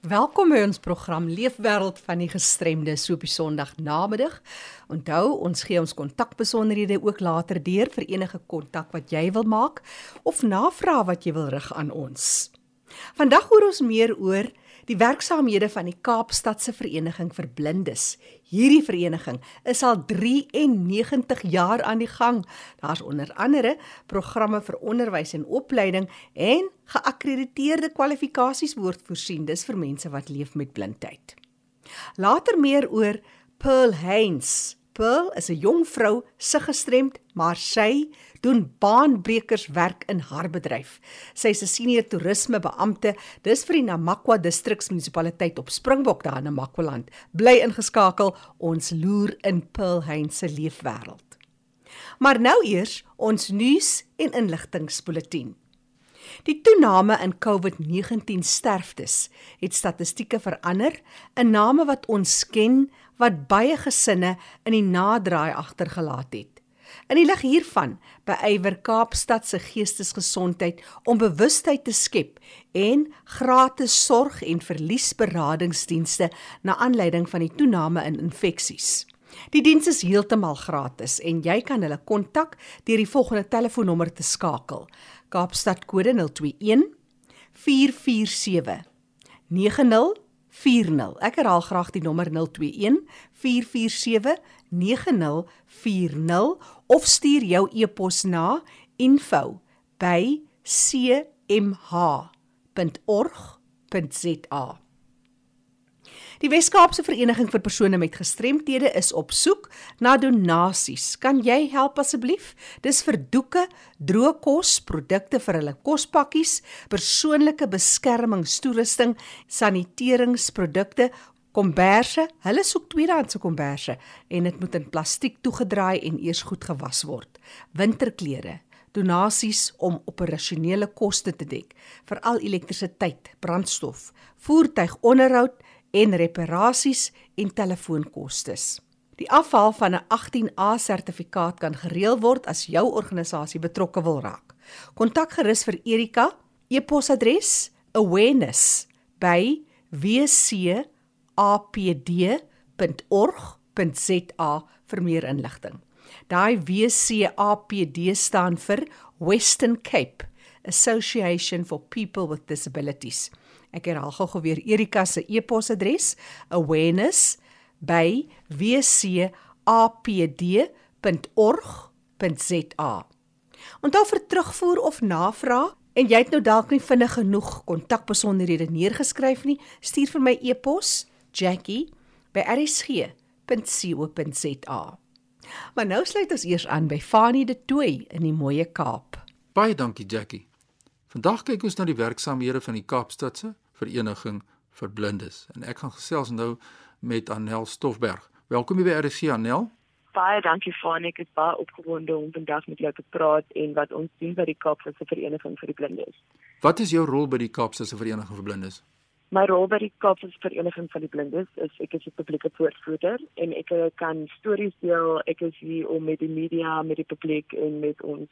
Welkom by ons program Leefwêreld van die gestremdes so op die Sondag namiddag. Onthou, ons gee ons kontakbesonderhede ook later deur vir enige kontak wat jy wil maak of navrae wat jy wil rig aan ons. Vandag hoor ons meer oor die werksaamhede van die Kaapstadse Vereniging vir Blindes. Hierdie vereniging is al 93 jaar aan die gang. Daar's onder andere programme vir onderwys en opleiding en geakkrediteerde kwalifikasies word voorsien dis vir mense wat leef met blindheid. Later meer oor Pearl Haynes. Pearl is 'n jong vrou, se gestremd, maar sy doen baanbrekerswerk in haar bedryf. Sy is 'n senior toerisme beampte, dis vir die Namakwa distriksmunisipaliteit op Springbok daar in Namakwaland. Bly ingeskakel, ons loer in Pearl Hein se leefwêreld. Maar nou eers ons nuus en inligtingspoletin. Die toename in COVID-19 sterftes het statistieke verander in name wat ons ken wat baie gesinne in die naderdraai agtergelaat het. In die lig hiervan beywer Kaapstad se geestesgesondheid om bewustheid te skep en gratis sorg en verliesberadingsdienste na aanleiding van die toename in infeksies. Die diens is heeltemal gratis en jy kan hulle kontak deur die volgende telefoonnommer te skakel. Kaapstad kode 021 447 9040. Ek herhaal graag die nommer 021 447 9040 of stuur jou e-pos na info@cmh.org.za. Die Wes-Kaapse Vereniging vir persone met gestremthede is op soek na donasies. Kan jy help asseblief? Dis vir doeke, droë kos, produkte vir hulle kospakkies, persoonlike beskermingstoerusting, saniteringsprodukte Komberse, hulle soek tweedehandse komberse en dit moet in plastiek toegedraai en eers goed gewas word. Winterklere, donasies om operasionele koste te dek, veral elektrisiteit, brandstof, voertuigonderhoud en reparasies en telefoonkoste. Die afhaal van 'n 18A sertifikaat kan gereël word as jou organisasie betrokke wil raak. Kontak gerus vir Erika, e-posadres awareness@wc wcapd.org.za vir meer inligting. Daai WCAPD staan vir Western Cape Association for People with Disabilities. Ek herhaal gou weer Erika se e-posadres awareness@wcapd.org.za. Onthou vir terugvoer of navraag en jy het nou dalk nie vinnig genoeg kontakbesonderhede neergeskryf nie, stuur vir my e-pos jackie@rsg.co.za. Maar nou sluit ons eers aan by Fanie de Tooi in die mooie Kaap. Baie dankie Jackie. Vandag kyk ons na die werksamehede van die Kaapstadse Vereniging vir Blindes en ek gaan gesels nou met Anel Stoffberg. Welkom by RSC Anel. Baie dankie Fanie, ek is baie opgewonde om vandag met jou te praat en wat ons doen by die Kaapstadse Vereniging vir die Blindes. Wat is jou rol by die Kaapstadse Vereniging vir Blindes? My rol by die Kaapse Vereniging van die Blindes is ek is 'n publieke woordvoerder en ek kan stories deel. Ek is hier om met die media, met die publiek en met ons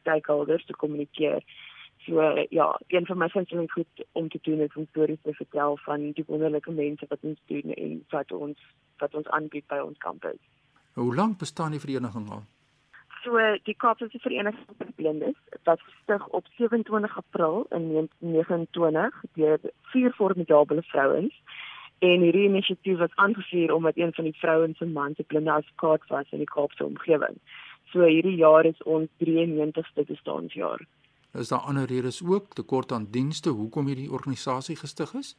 stakeholders te kommunikeer. So ja, een van my gunsteling goed om te doen is om stories te vertel van die wonderlike mense wat ons doen en wat ons wat ons aanbied by ons kampus. Hoe lank bestaan die vereniging al? So die Kaapse Vereniging vir Blindes wat gestig op 27 April in 1929 deur vier formidable vrouens en hierdie inisiatief was aangevuur omdat een van die vrouens se man se blinde as kaart was in die Kaapse omgewing. So hierdie jaar is ons 93ste bestaanjaar. Is daar ander redes ook tekort aan dienste hoekom hierdie organisasie gestig is?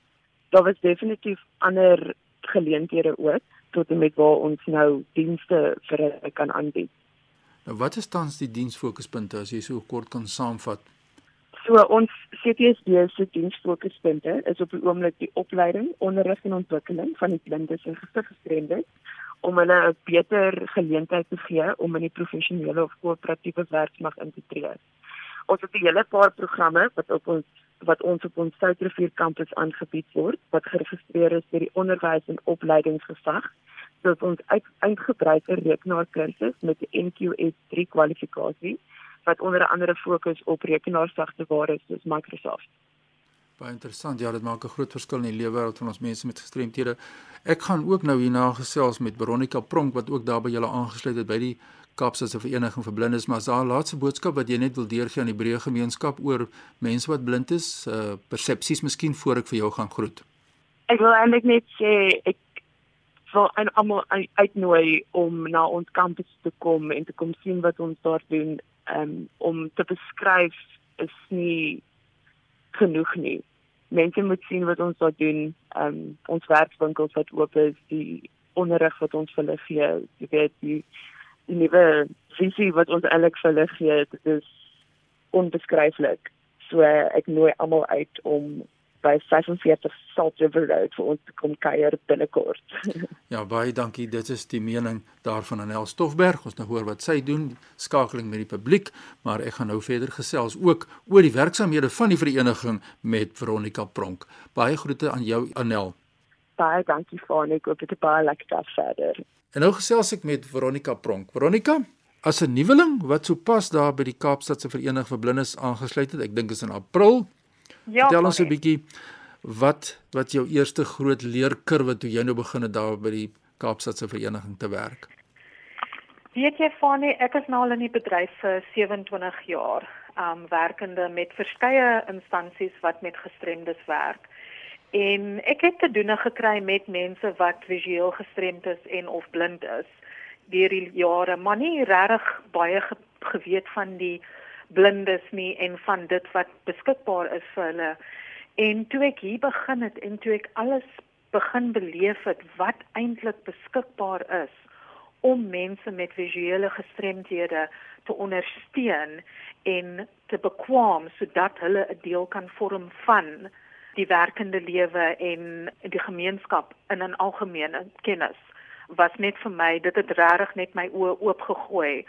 Daar was definitief ander geleenthede ook tot en met waar ons nou dienste vir hulle kan aanbied. Nou wat is tans die diensfokuspunte as jy so kort kan saamvat? So ons CTSD se diensfokuspunte is op die oomblik die opleiding, onderrig en ontwikkeling van die blindes en gestremdes om hulle 'n beter geleentheid te gee om in die professionele of koöperatiewe werksmag in te tree. Ons het 'n hele paar programme wat op ons wat ons op ons Soutrivier kampus aangebied word wat geregistreer is deur die onderwys en opleidingsgesag soos ons uitgebreide rekenaarkursus met die NQS3 kwalifikasie wat onder andere fokus op rekenaarsagteware soos Microsoft. Baie interessant. Ja, dit maak 'n groot verskil in die lewenswêreld van ons mense met gestremthede. Ek gaan ook nou hierna gesels met Veronica Pronk wat ook daar by julle aangesluit het by die Kaapstadse Vereniging vir Blindes, maar as daar 'n laaste boodskap wat jy net wil deurgee aan die breë gemeenskap oor mense wat blind is, uh persepsies miskien voor ek vir jou gaan groet. Ek wil eintlik net sê ek wil almal uitnooi om na ons kampus te kom en te kom sien wat ons daar doen um, om te beskryf is nie genoeg nie. Mense moet sien wat ons daar doen. Um ons werkswinkels wat oop is, die onderrig wat ons vir hulle gee, jy weet die die nuwe visie wat ons eintlik vir hulle gee, dit is onbeskryflik. So ek nooi almal uit om by 45 Salt River Road vir ons te kom kuier binnekort. ja, baie dankie. Dit is die mening daarvan aan El Stoffberg. Ons nou hoor wat sy doen, skakeling met die publiek, maar ek gaan nou verder gesels ook oor die werksamehede van die vereniging met Veronica Pronk. Baie groete aan jou Anel. Baie dankie Fanie, ek hoop dit is baie lekker daar verder. En nou gesels ek met Veronica Pronk. Veronica, as 'n nuweling wat sopas daar by die Kaapstadse Vereniging vir Blindes aangesluit het, ek dink is in April Ja. Vertel ons 'n bietjie wat wat jou eerste groot leerkurwe toe jy nou begin het daar by die Kaapstadse vereniging te werk. Weet jy Fanie, ek is nou al in die bedryf vir 27 jaar, um werkende met verskeie instansies wat met gestremdes werk. En ek het te doen gekry met mense wat visueel gestremd is en of blind is deur die jare, maar nie regtig baie ge geweet van die blindes nie en van dit wat beskikbaar is vir hulle. En toe ek hier begin het en toe ek alles begin beleef het wat eintlik beskikbaar is om mense met visuele gestremdhede te ondersteun en te bekwam sodat hulle 'n deel kan vorm van die werkende lewe en die gemeenskap in 'n algemene kennis was net vir my dit het regtig net my oë oopgegooi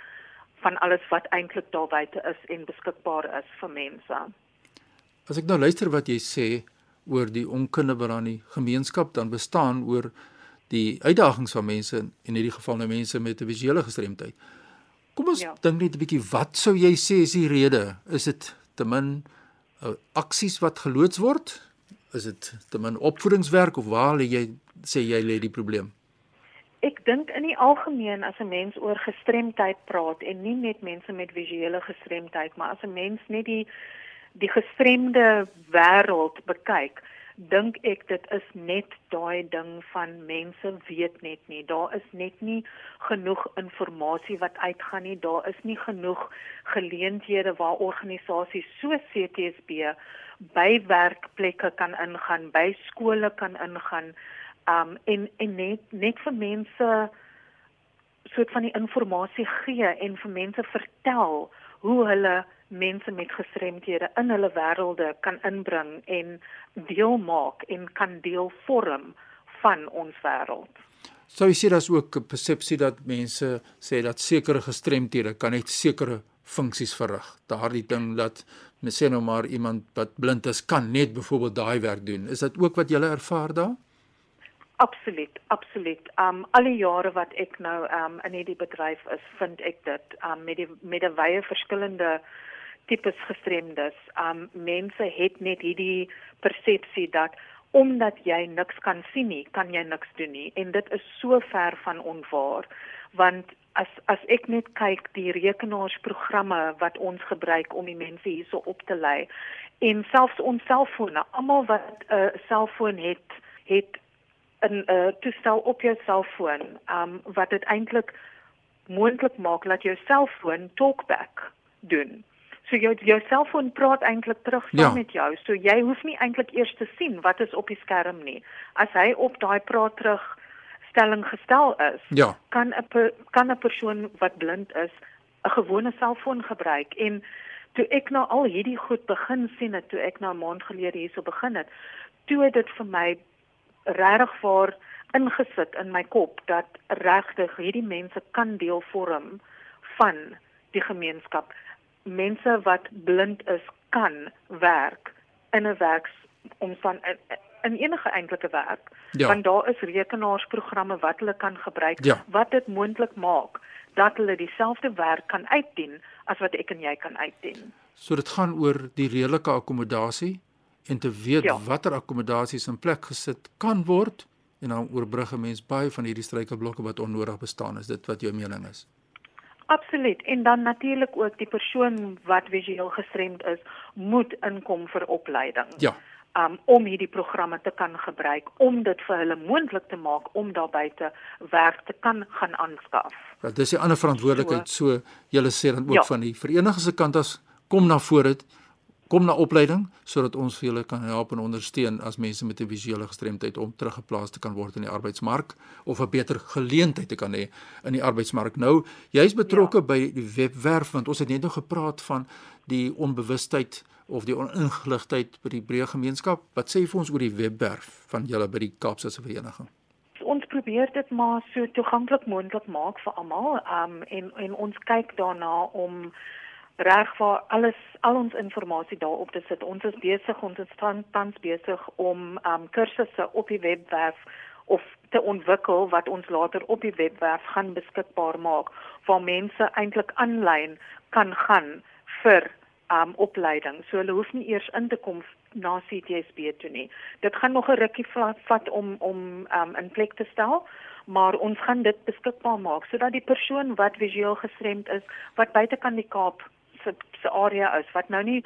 van alles wat eintlik daar buite is en beskikbaar is vir mense. As ek nou luister wat jy sê oor die onkunde wat aan die gemeenskap dan bestaan oor die uitdagings van mense en in hierdie geval nou mense met 'n visuele gestremdheid. Kom ons ja. dink net 'n bietjie wat sou jy sê is die rede? Is dit te min uh, aksies wat geloods word? Is dit te min opvoedingswerk of waar lê jy sê jy lê die probleem? Ek dink in die algemeen as 'n mens oor gestremdheid praat en nie net mense met visuele gestremdheid, maar as 'n mens net die die gestremde wêreld bekyk, dink ek dit is net daai ding van mense weet net nie. Daar is net nie genoeg inligting wat uitgaan nie. Daar is nie genoeg geleenthede waar organisasies so CTSB by werkplekke kan ingaan, by skole kan ingaan um en en net net vir mense soort van die inligting gee en vir mense vertel hoe hulle mense met gestremdhede in hulle wêrelde kan inbring en deel maak en kan deel vorm van ons wêreld. So jy sê daar's ook 'n persepsie dat mense sê dat sekere gestremdhede kan net sekere funksies verrig. Daardie ding dat mens sê nou maar iemand wat blind is kan net byvoorbeeld daai werk doen. Is dit ook wat jy ervaar daar? Absoluut, absoluut. Um al die jare wat ek nou um in hierdie bedryf is, vind ek dit um met die met 'n wye verskillende tipes gestremdes. Um mense het net hierdie persepsie dat omdat jy niks kan sien nie, kan jy niks doen nie en dit is so ver van onwaar want as as ek net kyk die rekenaarsprogramme wat ons gebruik om die mense hierso op te lei en selfs ons selfone, almal wat 'n uh, selfoon het, het 'n uh, toestel op jou selfoon um wat dit eintlik moontlik maak dat jou selfoon talkback doen. So jou jou selfoon praat eintlik terug saam ja. met jou. So jy hoef nie eintlik eers te sien wat is op die skerm nie. As hy op daai praat terug stelling gestel is, ja. kan 'n kan 'n persoon wat blind is 'n gewone selfoon gebruik en toe ek nou al hierdie goed begin sien het toe ek nou 'n maand gelede hierso begin het, toe het dit vir my regtig vir ingesit in my kop dat regtig hierdie mense kan deel vorm van die gemeenskap. Mense wat blind is kan werk in 'n werksomstand in enige eintlike werk. Ja. Want daar is rekenaarsprogramme wat hulle kan gebruik ja. wat dit moontlik maak dat hulle dieselfde werk kan uitdien as wat ek en jy kan uitdien. So dit gaan oor die redelike akkommodasie en te weet ja. watter akkommodasies in plek gesit kan word en dan oorbrug 'n mens baie van hierdie struikelblokke wat onnodig bestaan is dit wat jou mening is Absoluut en dan natuurlik ook die persoon wat visueel gestremd is moet inkom vir opleiding. Ja. Um om hierdie programme te kan gebruik om dit vir hulle moontlik te maak om daar buite werk te kan gaan aanskaf. Ja, dis 'n ander verantwoordelikheid so, so julle sê dan ook ja. van die verenigings se kant as kom na vore kom na opleiding sodat ons vir julle kan help en ondersteun as mense met 'n visuele gestremdheid om teruggeplaas te kan word in die arbeidsmark of 'n beter geleentheid te kan hê in die arbeidsmark. Nou, jy's betrokke ja. by die webwerf want ons het net nou gepraat van die onbewustheid of die oningeligtheid by die breë gemeenskap. Wat sê jy vir ons oor die webwerf van julle by die Kaapse Vereniging? Ons probeer dit maar so toeganklik moontlik maak vir almal. Um en en ons kyk daarna om reg vir alles al ons inligting daarop te sit. Ons is besig ons is tans besig om um kursusse op die webwerf of te ontwikkel wat ons later op die webwerf gaan beskikbaar maak waar mense eintlik aanlyn kan gaan vir um opleiding. So hulle hoef nie eers in te kom na CTSB toe nie. Dit gaan nog 'n rukkie vat om om um in plek te stel, maar ons gaan dit beskikbaar maak sodat die persoon wat visueel gestremd is, wat buite kan die Kaap se se area is wat nou nie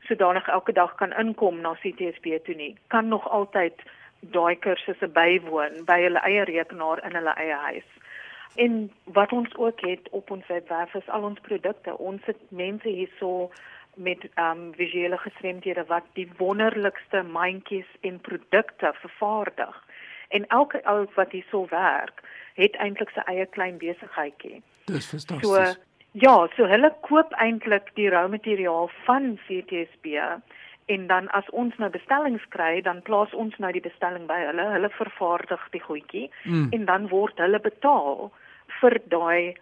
sodanig elke dag kan inkom na CTSB toe nie, kan nog altyd daai kursusse bywoon by hulle eie rekenaar in hulle eie huis. En wat ons ook het op ons webwerf is al ons produkte. Ons het mense hierso met ehm um, visuele gestremdhede wat die wonderlikste mandjies en produkte vervaardig. En elke ou wat hierso werk, het eintlik sy eie klein besigheidjie. Dis fantasties. So Ja, so hulle koop eintlik die rou materiaal van CTSB en dan as ons nou bestellings kry, dan plaas ons nou die bestelling by hulle. Hulle vervaardig die goedjie mm. en dan word hulle betaal vir daai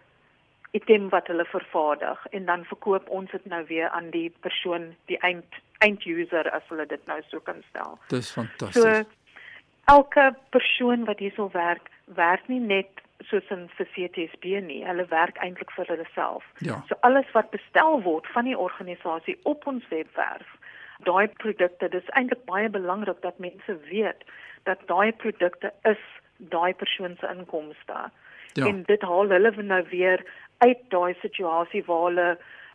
item wat hulle vervaardig en dan verkoop ons dit nou weer aan die persoon, die eind einduser as hulle dit nou so kan stel. Dis fantasties. So elke persoon wat hierso werk, werk nie net soos in vir CTSB nie. Hulle werk eintlik vir hulle self. Ja. So alles wat bestel word van die organisasie op ons webwerf, daai produkte, dis eintlik baie belangrik dat mense weet dat daai produkte is daai persoon se inkomste. Ja. En dit haal hulle nou weer uit daai situasie waar hulle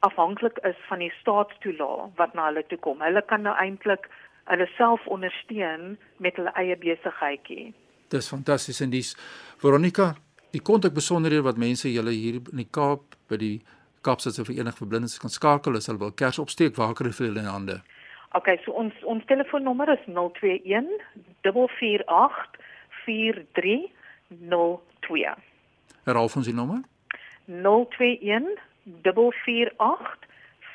afhanklik is van die staatstoelae wat na hulle toe kom. Hulle kan nou eintlik hulle self ondersteun met hulle eie besigheidjie. Dis fantasties en dis Veronica, die kontak besonderhede wat mense julle hier in die Kaap by die Kaapstadse Vereniging vir Blindes kan skakel as hulle wil kers opsteek, waar kry hulle hulle in hande? OK, so ons ons telefoonnommer is 021 448 4302. Herhaal ons die nommer? 021 448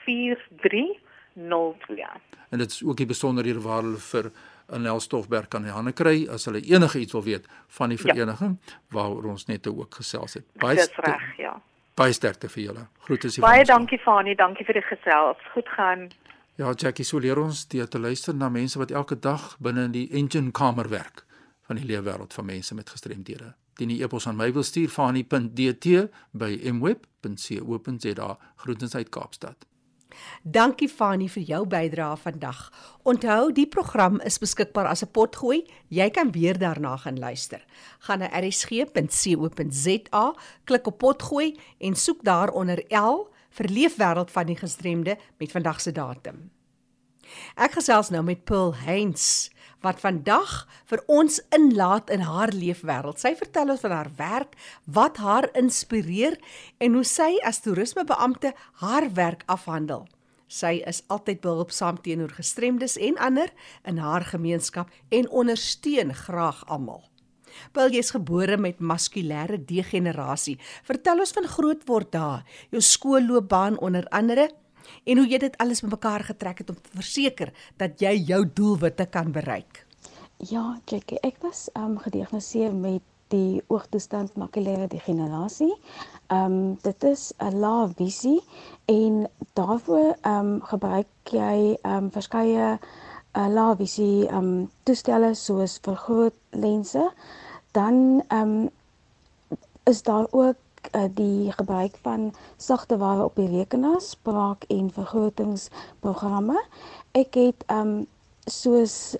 4302. En dit is ook die besonderhede waar hulle vir in Elstofberg kan hande kry as hulle enige iets wil weet van die ja. vereniging ja. waaroor ons net ook gesels het. Baie reg, ja. Baie sterkte vir julle. Groete se. Baie dankie Fani, dankie vir die gesels. Goed gaan. Ja, Jackie, so leer ons dit te luister na mense wat elke dag binne in die engine kamer werk van die leefwêreld van mense met gestremdhede. Dien die e-pos aan my wil stuur fani.dt by mweb.co.za. Groetens uit Kaapstad. Dankie Fani vir jou bydrae vandag. Onthou, die program is beskikbaar as 'n potgooi. Jy kan weer daarna gaan luister. Gaan na rsg.co.za, klik op potgooi en soek daaronder L vir leefwêreld van die gestremde met vandag se datum. Ek gesels nou met Pearl Heinz wat vandag vir ons inlaat in haar leefwêreld. Sy vertel ons van haar werk, wat haar inspireer en hoe sy as toerismebeampte haar werk afhandel. Sy is altyd behulpsaam teenoor gestremdes en ander in haar gemeenskap en ondersteun graag almal. Bill jy's gebore met maskulêre degenerasie. Vertel ons van grootword daar, jou skoolloopbaan onder andere en hoe jy dit alles bymekaar getrek het om te verseker dat jy jou doelwitte kan bereik. Ja, Jackie, ek was ehm um, gediagnoseer met die oogtoestand makulêre degenerasie. Ehm um, dit is 'n lae visie en daarvoor ehm um, gebruik jy ehm um, verskeie uh, lae visie ehm um, toestelle soos vergroot lense. Dan ehm um, is daar ook uh, die gebruik van sagte ware op die rekenaar, spraak en vergrotingsprogramme. Ek het um soos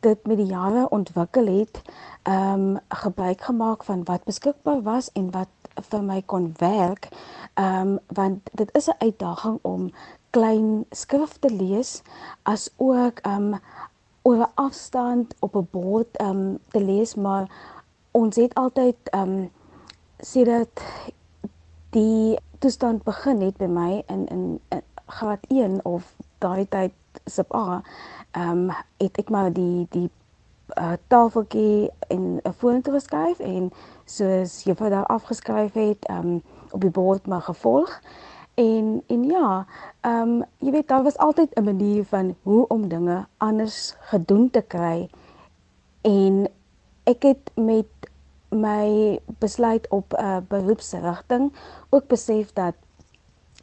dit met die jare ontwikkel het, um, gebruik gemaak van wat beskikbaar was en wat vir my kon werk. Um, want dit is 'n uitdaging om klein skrif te lees as ook um, oor 'n afstand op 'n bord um, te lees, maar ons het altyd um, sê dat die toestand begin het by my in in, in graad 1 of daai tyd sub A. Ehm um, het ek maar die die uh, tafeltjie in 'n vorentoe geskuif en soos juffrou daar afgeskryf het, ehm um, op die bord maar gevolg. En en ja, ehm um, jy weet daar was altyd 'n manier van hoe om dinge anders gedoen te kry. En ek het met my besluit op 'n uh, beroepsrigting ook besef dat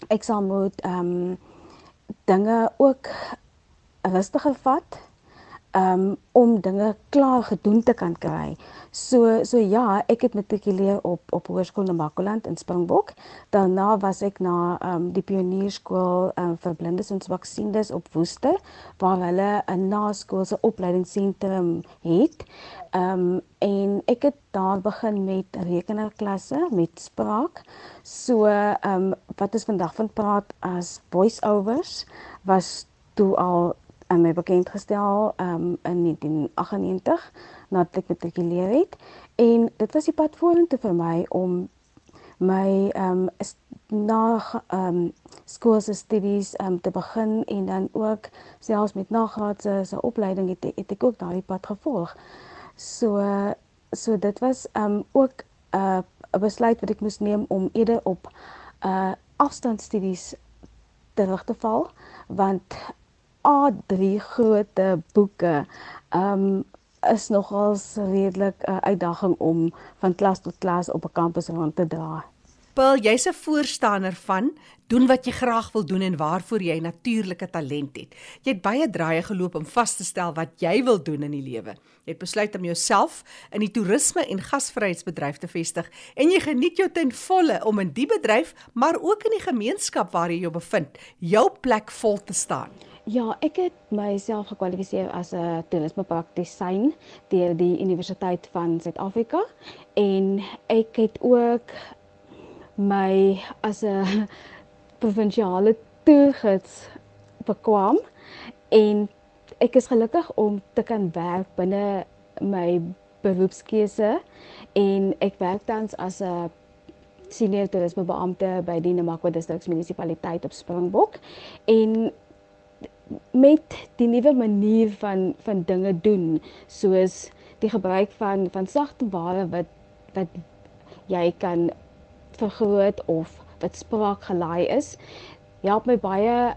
ek sal moet ehm um, dinge ook rustiger vat um, om dinge klaar gedoen te kan kry. So so ja, ek het matrikuleer op op Hoërskool Namakoland in Springbok. Daarna was ek na um, die pionierskool um, vir blindes en swaksiendes op Woester waar hulle 'n naskoolse opleidingsentrum het. Ehm um, en ek het daar begin met rekenaarklasse met spraak. So ehm um, wat ons vandag van praat as voice-overs was toe al en my bekend gestel um, in 1998 nadat ek matrikuleer het en dit was die pad vorentoe vir my om my um, na ehm um, skoolse studies ehm um, te begin en dan ook selfs met nagraadse se opleiding het, het ek ook daardie pad gevolg. So so dit was um, ook 'n uh, 'n besluit wat ek moes neem om eerder op uh, afstandstudies terug te val want A3 groot boeke um is nogals redelik 'n uh, uitdaging om van klas tot klas op 'n kampus rond te dra. Paul, jy's 'n voorstander van doen wat jy graag wil doen en waarvoor jy natuurlike talent het. Jy het baie draaie geloop om vas te stel wat jy wil doen in die lewe. Jy het besluit om jouself in die toerisme en gasvryheidsbedryf te vestig en jy geniet jou ten volle om in die bedryf, maar ook in die gemeenskap waar jy jou bevind, jou plek vol te staan. Ja, ek het myself gekwalifiseer as 'n toerismepraktisyn deur die Universiteit van Suid-Afrika en ek het ook my as 'n provinsiale toergids bekwam en ek is gelukkig om te kan werk binne my beroepskeuse en ek werk tans as 'n senior toerismebeampte by die Namakwa distriksmunisipaliteit op Springbok en met die nuwe manier van van dinge doen soos die gebruik van van sagte ware wat wat jy kan vergroot of wat spraak gelaai is help my baie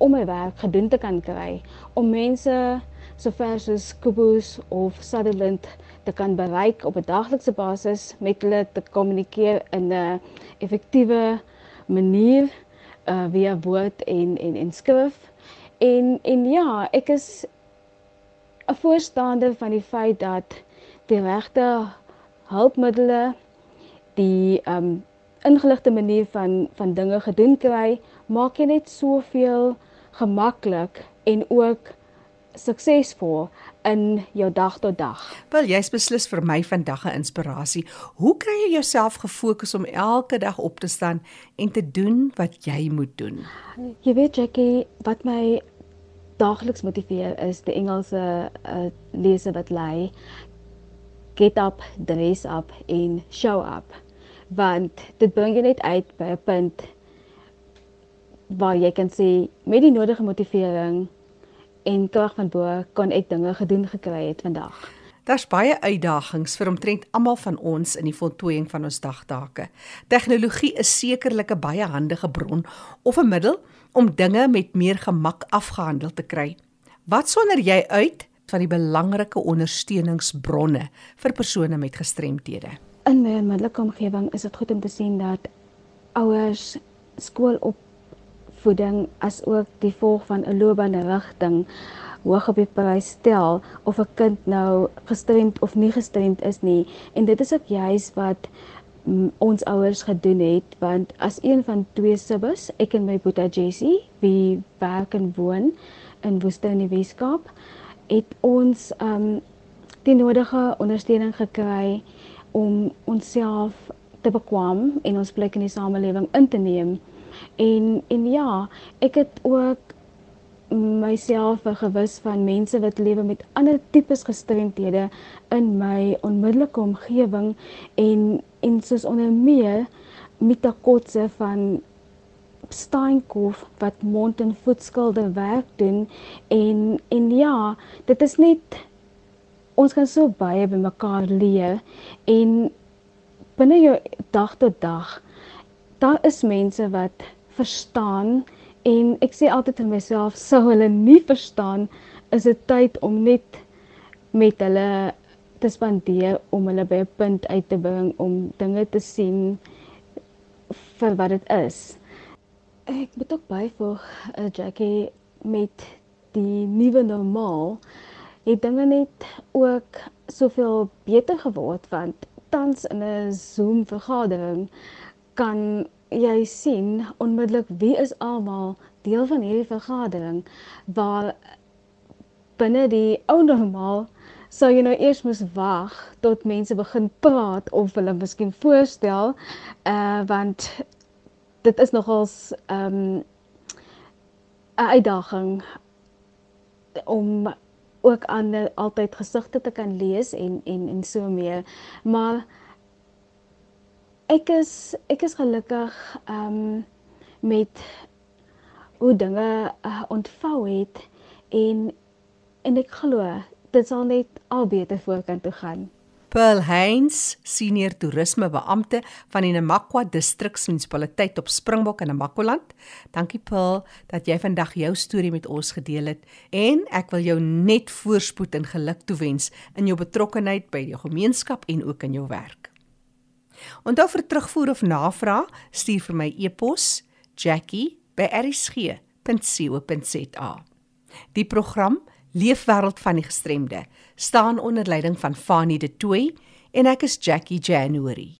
om my werk gedoen te kan kry om mense sover soos Kubus of Sutherland te kan bereik op 'n daglikse basis met hulle te kommunikeer in 'n effektiewe manier uh, via woord en en en skrif En en ja, ek is 'n voorstander van die feit dat die regte hulpmiddels die ehm um, ingeligte manier van van dinge gedoen kry, maak jy net soveel gemaklik en ook suksesvol in jou dag tot dag. Wel, jy's beslis vir my vandag 'n inspirasie. Hoe kry jy jouself gefokus om elke dag op te staan en te doen wat jy moet doen? Jy weet Jackie, wat my daagliks motiveer is die Engelse uh, lese wat lê get up, dress up en show up. Want dit bring jou net uit by 'n punt waar jy kan sê met die nodige motivering en krag van bo kan ek dinge gedoen gekry het vandag. Daar's baie uitdagings vir omtrent almal van ons in die voltooiing van ons dagtake. Tegnologie is sekerlik 'n baie handige bron of 'n middel om dinge met meer gemak afgehandel te kry. Wat sonder jy uit van die belangrike ondersteuningsbronne vir persone met gestremthede? In my onmiddellike omgewing is dit goed om te sien dat ouers skoolopvoeding as ook die volg van 'n loopbaanrigting hoog op die prys stel of 'n kind nou gestremd of nie gestremd is nie en dit is ook juis wat ons ouers gedoen het want as een van twee sibbes ek en my boetie Jessie wie werk en woon in Woester in die Weskaap het ons um die nodige ondersteuning gekry om onsself te bekwam en ons plek in die samelewing in te neem. En en ja, ek het ook myself gewis van mense wat lewe met ander tipes gestremdhede in my onmiddellike omgewing en en soos onder meer Mita Kotse van Steenkof wat mond en voetskilde werk doen en en ja, dit is net ons kan so baie by mekaar leer en binne jou dag tot dag daar is mense wat verstaan en ek sê altyd vir myself sou hulle nie verstaan is dit tyd om net met hulle te spandeer om hulle by 'n punt uit te bring om dinge te sien vir wat dit is. Ek moet ook byvoeg uh, Jackie met die nuwe normaal het dinge net ook soveel beter geword want tans in 'n Zoom vergadering kan jy sien onmiddellik wie is almal deel van hierdie vergadering waar binne die ou normaal sou jy nou eers moes wag tot mense begin praat of hulle miskien voorstel uh want dit is nogals ehm um, 'n uitdaging om ook aan altyd gesigte te kan lees en en en so meer. Maar ek is ek is gelukkig ehm um, met hoe dinge uh, ontvou het en en ek glo dit sal net al beter voorkant toe gaan. Pearl Heinz, senior toerismebeampte van die Namakwa distriksmunisipaliteit op Springbok in Namakoland. Dankie Pearl dat jy vandag jou storie met ons gedeel het en ek wil jou net voorspoed en geluk toewens in jou betrokkeheid by die gemeenskap en ook in jou werk. Onthou vir terugvoer of navraag, stuur vir my e-pos jackie@rsg.co.za. Die program Leefwêreld van die gestremde staan onder leiding van Fanie De Tooy en ek is Jackie January.